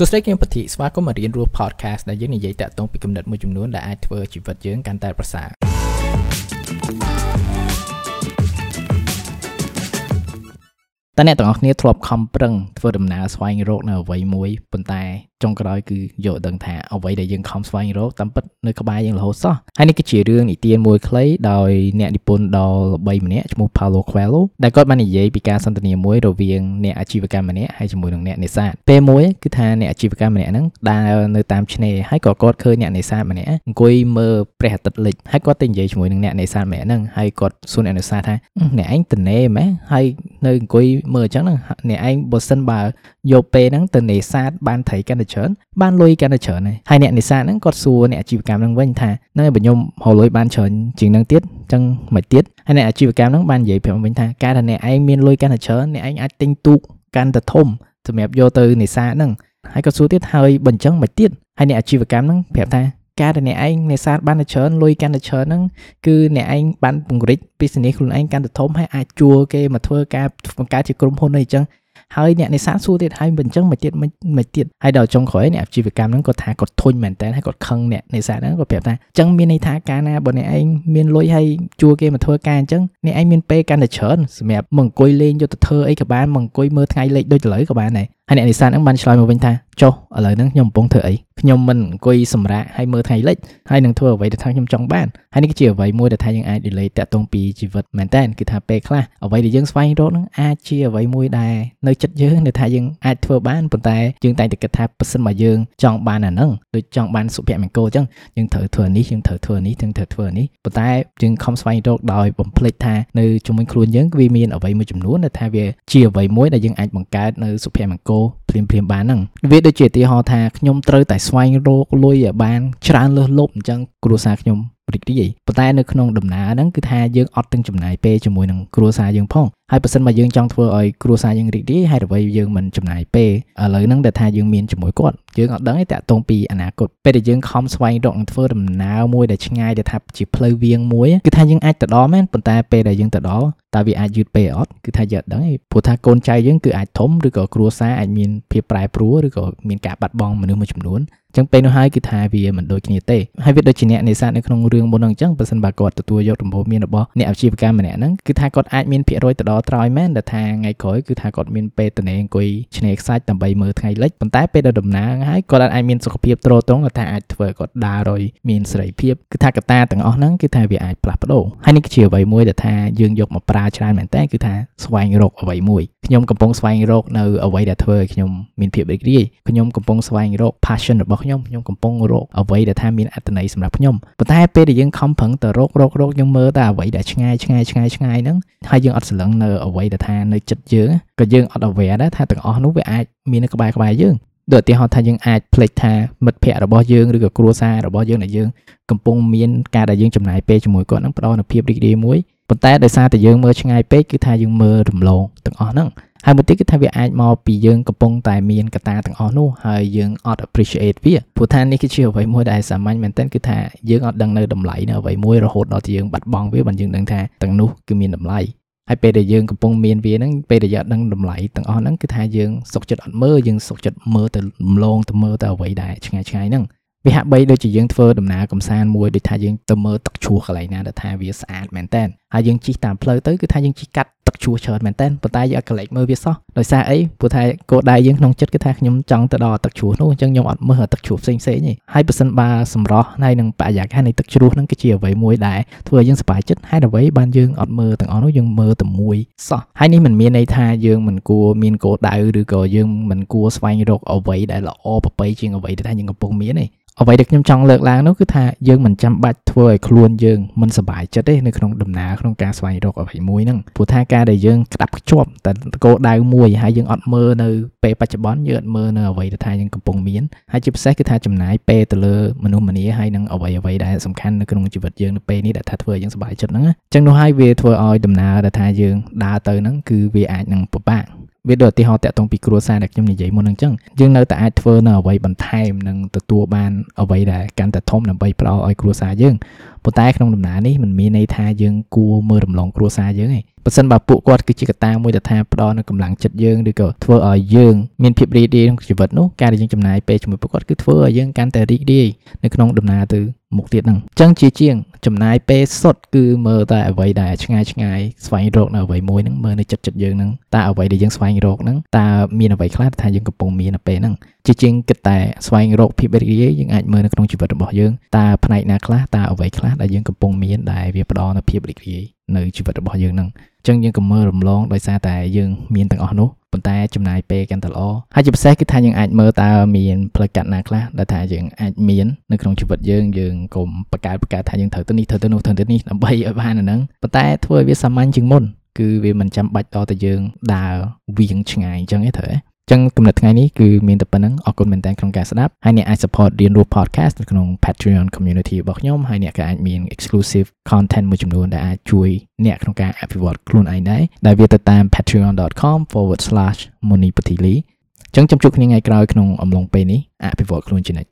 សួស្តីខ្ញុំពធីស្វាគមន៍មករៀនរស់ podcast ដែលយើងនិយាយតាក់ទងពីគំនិតមួយចំនួនដែលអាចធ្វើជីវិតយើងកាន់តែប្រសើរតើអ្នកទាំងអស់គ្នាធ្លាប់ខំប្រឹងធ្វើដំណើរស្វែងរកនៅអ្វីមួយប៉ុន្តែចុងក្រោយគឺយកដឹងថាអ្វីដែលយើងខំស្វែងរកតាមពិតនៅក្បែរយើងរហូតសោះហើយនេះគឺជារឿងនិទានមួយខ្លីដោយអ្នកនិពន្ធដ៏ល្បីម្នាក់ឈ្មោះ Paulo Coelho ដែលគាត់បាននិយាយពីការសន្ទនាមួយរវាងអ្នកអាជីវកម្មម្នាក់ហើយជាមួយនឹងអ្នកនេសាទពេលមួយគឺថាអ្នកអាជីវកម្មម្នាក់ហ្នឹងដើរនៅតាមឆ្នេរហើយក៏គាត់ឃើញអ្នកនេសាទម្នាក់អង្គុយមើលព្រះអាទិត្យលិចហើយគាត់ទៅនិយាយជាមួយនឹងអ្នកនេសាទម្នាក់ហ្នឹងហើយគាត់សួរអ្នកនេសាទថាអ្នកឯងតនេមែនហើយនៅអង្គុយមើលអញ្ចឹងអ្នកឯងបើសិនបើយកពេលហ្នឹងទៅនេសាទបានត្រីកាន់តែច្រើនបានលុយកាន់តែច្រើនហើយអ្នកនេសាទហ្នឹងគាត់សួរអ្នកអាជីវកម្មហ្នឹងវិញថានៅបើខ្ញុំហៅលុយបានច្រើនជាងហ្នឹងទៀតអញ្ចឹងមិនទៀតហើយអ្នកអាជីវកម្មហ្នឹងបាននិយាយប្រាប់វិញថាការដែលអ្នកឯងមានលុយកាន់តែច្រើនអ្នកឯងអាចទិញទូកកាន់តែធំសម្រាប់យកទៅនេសាទហ្នឹងហើយគាត់សួរទៀតហើយបើអញ្ចឹងមិនទៀតហើយអ្នកអាជីវកម្មហ្នឹងប្រាប់ថាការដែលអ្នកឯងនេសាទបានតែច្រើនលុយកាន់តែច្រើនហ្នឹងគឺអ្នកឯងបានពង្រីក business ខ្លួនឯងកាន់តែធំហើយអាចជួគេមកធ្វើការបង្កើតជាក្រុមហ៊ុនអីចឹង ហើយអ្នកនេសាទសួរទៀតហើយមិនអញ្ចឹងមិនទៀតមិនទៀតហើយដល់ចុងក្រោយអ្នកអាជីវកម្មហ្នឹងគាត់ថាគាត់ធុញមែនតើហើយគាត់ខឹងអ្នកនេសាទហ្នឹងគាត់ប្រាប់ថាអញ្ចឹងមានន័យថាការណាបើអ្នកឯងមានលុយហើយជួគេមកធ្វើការអញ្ចឹងអ្នកឯងមានពេលកាន់តែច្រើនសម្រាប់មកអង្គុយលេងយកទៅធ្វើអីក៏បានមកអង្គុយមើលថ្ងៃលិចដូចឥឡូវក៏បានដែរ ហើយអ្នកនេសាទហ្នឹងបានឆ្លើយមកវិញថាចុះឥឡូវហ្នឹងខ្ញុំកំពុងធ្វើអីខ្ញុំមិនអង្គុយសម្រាកហើយមើលថ្ងៃលិចហើយនឹងធ្វើអ្វីដែលថាខ្ញុំចង់បានហើយនេះគឺជាអ្វីមួយដែលថាយើងអាច relate តាក់ទងពីជីវិតមែនតើគឺថាពេលខ្លះអ្វីដែលយើងស្វែងរកហ្នឹងអាចជាអ្វីមួយដែលនៅចិត្តយើងដែលថាយើងអាចធ្វើបានប៉ុន្តែយើងតែងតែគិតថាប៉ះសិនមកយើងចង់បានអាហ្នឹងដូចចង់បានសុភមង្គលអញ្ចឹងយើងត្រូវធ្វើនេះយើងត្រូវធ្វើនេះយើងត្រូវធ្វើនេះប៉ុន្តែយើងខំស្វែងរកដោយបំភ្លេចថានៅជំនួយខ្លួនយើងវាមានអ្វីមួយចំនួនដែលថាវាជាអ្វីមួយដែលយើងអាចបង្កើតនៅសុភមង្គលភ្លាមភ្លាមបានហ្នឹងវាដូចជាឧទាហរណ៍ថាខ្ញុំត្រូវតែស្វែងរកលុយឲ្យបានច្រើនលើសលប់អញ្ចឹងគ្រួសារខ្ញុំរីករាយប៉ុន្តែនៅក្នុងដំណើរហ្នឹងគឺថាយើងអត់ទាំងចំណាយពេលជាមួយនឹងគ្រួសារយើងផង ហើយបើសិនមកយើងចង់ធ្វើឲ្យគ្រួសារយើងរីករាយហើយអ្វីយើងមិនចំណាយពេលឥឡូវហ្នឹងដែលថាយើងមានជាមួយគាត់យើងអត់ដឹងទេតាក់ទងពីអនាគតពេលដែលយើងខំស្វែងរកនឹងធ្វើដំណើរមួយដែលឆ្ងាយដែលថាជាផ្លូវវាងមួយគឺថាយើងអាចទៅដល់មែនប៉ុន្តែពេលដែលយើងទៅដល់តើវាអាចយឺតពេលអត់គឺថាយើងអត់ដឹងទេព្រោះថាកូនចៅយើងគឺអាចធំឬក៏គ្រួសារអាចមានភាពប្រែប្រួលឬក៏មានការបាត់បង់មនុស្សមួយចំនួនចឹងពេលនោះហើយគឺថាវាមិនដូចគ្នាទេហើយវាដូចជាអ្នកនេសាទនៅក្នុងរឿងមុនហ្នឹងអញ្ចឹងបើសិនបើគាត់ទទួលយកដំបូន្មានរបស់អ្នកអាជីវកម្មម្នាក់ហ្នឹងគឺថាគាត់អាចមានភាគរយទៅដល់ត្រោយមែនដែលថាថ្ងៃក្រោយគឺថាគាត់មានពេលតនេអង្គុយឆ្នេរខ្សាច់ដើម្បីមើលថ្ងៃលិចប៉ុន្តែពេលដែលដំណើរហើយគាត់អាចមានសុខភាពទ្រទ្រង់ថាអាចធ្វើគាត់ដើររយមានសេរីភាពគឺថាកត្តាទាំងអស់ហ្នឹងគឺថាវាអាចផ្លាស់ប្ដូរហើយនេះគឺជាអ្វីមួយដែលថាយើងយកមកប្រើច្រើនមែនតើគឺថាស្វែងរកអ្វីមួយខ្ញុំកំពុងស្វែងរកនៅអ្វីដែលធ្វើឲ្យខ្ញុំមានភាពរីករាយខ្ញុំកំពុងស្វែងរក passion របស់ខ្ញុំខ្ញុំកំពុងរកអ្វីដែលថាមានអត្ថន័យសម្រាប់ខ្ញុំប៉ុន្តែពេលដែលយើងខំប្រឹងទៅរករករកយើងមើលតែអ្វីដែលឆ្ងាយឆ្ងាយឆ្ងាយឆ្ងាយហ្នឹងហើយយើងអត់ស្រឡឹងនៅអ្វីដែលថានៅចិត្តយើងក៏យើងអត់ aware ដែរថាទាំងអស់នោះវាអាចមាននៅក្បែរក្បែរយើងដូចឧទាហរណ៍ថាយើងអាចភ្លេចថាមិត្តភ័ក្តិរបស់យើងឬក៏គ្រួសាររបស់យើងដែលយើងកំពុងមានការដែលយើងចំណាយពេលជាមួយគាត់នឹងផ្ដល់នូវភាពរីករាយមួយប៉ុន្តែដោយសារតែយើងមើលឆ្ងាយពេកគឺថាយើងមើលរំលងទាំងអស់ហ្នឹងហើយមួយទៀតគឺថាវាអាចមកពីយើងកំពុងតែមានកត្តាទាំងអស់នោះហើយយើងអត់ appreciate វាព្រោះថានេះគឺជាអ្វីមួយដែលសាមញ្ញមែនទែនគឺថាយើងអត់ដឹងនៅតម្លៃនៅអ្វីមួយរហូតដល់ទីយើងបាត់បង់វាបើយើងដឹងថាទាំងនោះគឺមានតម្លៃ ហើយពេលដែលយើងកំពុងមានវាហ្នឹងពេលដែលយើងដឹងតម្លៃទាំងអស់ហ្នឹងគឺថាយើងសុខចិត្តអត់មើលយើងសុខចិត្តមើលទៅរំលងទៅមើលទៅអ្វីដែលឆ្ងាយឆ្ងាយហ្នឹងវាហាក់បីដូចជាយើងធ្វើដំណើរកំសាន្តមួយដូចថាយើងទៅមើលទឹកជ្រោះកន្លែងណាដែលថាវាស្អាតមែនតើ ហើយយើងជិះតាមផ្លូវទៅគឺថាយើងជិះកាត់ទឹកជ្រោះច្រើនមែនតើប៉ុន្តែយើងអត់កលែកមើលវាសោះដោយសារអីព្រោះថាគោលដៅយើងក្នុងចិត្តគឺថាខ្ញុំចង់ទៅដល់ទឹកជ្រោះនោះអញ្ចឹងខ្ញុំអត់មើលទឹកជ្រោះផ្សេងផ្សេងទេហើយបើសិនបើសម្រស់ហើយនឹងបរិយាកាសនៃទឹកជ្រោះហ្នឹងគឺជាអ្វីមួយដែលធ្វើឲ្យយើងសប្បាយចិត្តហើយអ្វីបានយើងអត់មើលទាំងអស់នោះយើងមើលតែមួយសោះហើយនេះមិនមានន័យថាយើងមិនគួរមានគោលដៅឬក៏យើងមិនគួរស្វែងរកអ្វីដែលល្អប្រពៃជាងអ្វីដែលថាយើងកំពុងមានទេអ្វីដែលខ្ញុំចង់លើកឡើងនោះគឺថាយើងមិនចាំបាច់ធ្វើឲ្យខ្លួនយើងមិនសប្បាយចិត្តទេនៅក្នុងដំណើរក្នុងការស្វែងរកអ្វីមួយហ្នឹងព្រោះថាការដែលយើងក្តាប់ខ្ជាប់តែគោលដៅមួយហើយយើងអត់មើលនៅពេលបច្ចុប្បន្នយើងអត់មើលនៅអ្វីដែលថាយើងកំពុងមានហើយជាពិសេសគឺថាចំណាយពេលទៅលើមនុស្សម្នាហើយនឹងអ្វីអ្វីដែលសំខាន់នៅក្នុងជីវិតយើងនៅពេលនេះដែលថាធ្វើឲ្យយើងសប្បាយចិត្តហ្នឹងអញ្ចឹងនោះហើយវាធ្វើឲ្យដំណើរដែលថាយើងដើរទៅហ្នឹងគឺវាអាចនឹងពិបាកវាដូចឧទាហរណ៍តាក់ទងពីគ្រួសារដែលខ្ញុំនិយាយមុនហ្នឹងចឹងយើងនៅតែអាចធ្វើនៅអ្វីបន្ថែមនិងទទួលបានអ្វីដែលកាន់តែធំដើម្បីផ្ដល់ឲ្យគ្រួសារយើងប៉ុន្តែក្នុងដំណើរនេះมันមានន័យថាយើងគួរមើលរំលងគ្រួសារយើងទេបើសិនបើពួកគាត់គឺជាកត្តាមួយដែលថាផ្ដល់នូវកម្លាំងចិត្តយើងឬក៏ធ្វើឲ្យយើងមានភាពរីករាយក្នុងជីវិតនោះការដែលយើងចំណាយពេលជាមួយពួកគាត់គឺធ្វើឲ្យយើងកាន់តែរីករាយនៅក្នុងដំណើរទៅមុខទៀតហ្នឹងអញ្ចឹងជាជាង ចំណាយពេលសុទ្ធគឺមើលតែអ្វីដែលឆ្ងាយឆ្ងាយស្វែងរកនៅអ្វីមួយហ្នឹងមើលនៅចិត្តចិត្តយើងហ្នឹងតើអ្វីដែលយើងស្វែងរកហ្នឹងតើមានអ្វីខ្លះថាយើងកំពុងមាននៅពេលហ្នឹងជាជាងគិតតែស្វែងរកភាពរីករាយយើងអាចមើលនៅក្នុងជីវិតរបស់យើងតើផ្នែកណាខ្លះតើអ្វីខ្លះដែលយើងកំពុងមានដែលវាផ្ដល់នូវភាពរីករាយ នៅជីវិតរបស់យើងហ្នឹងអញ្ចឹងយើងកុំមើលរំលងដោយសារតែយើងមានទាំងអស់នោះប៉ុន្តែចំណាយពេលកាន់តែល្អហើយជាពិសេសគឺថាយើងអាចមើលតើមានផ្លូវកាត់ណាខ្លះដែលថាយើងអាចមាននៅក្នុងជីវិតយើងយើងកុំបកកើតបកកើតថាយើងត្រូវទៅនេះត្រូវទៅនោះត្រូវទៅនេះដើម្បីឲ្យបានអាហ្នឹងប៉ុន្តែធ្វើឲ្យវាសាមញ្ញជាងមុនគឺវាមិនចាំបាច់តតែយើងដើរវៀងឆ្ងាយអញ្ចឹងទេត្រូវទេ ចឹងគំនិតថ្ងៃនេះគឺមានតែប៉ុណ្្នឹងអរគុណមែនតើក្នុងការស្ដាប់ហើយអ្នកអាច support រៀនរស់ podcast នៅក្នុង Patreon community របស់ខ្ញុំហើយអ្នកក៏អាចមាន exclusive content មួយចំនួនដែលអាចជួយអ្នកក្នុងការអភិវឌ្ឍខ្លួនឯងដែរដែលវាទៅតាម patreon.com/monipatili ចឹងចាំជួបគ្នាថ្ងៃក្រោយក្នុងអំឡុងពេលនេះអភិវឌ្ឍខ្លួនជានិច្ច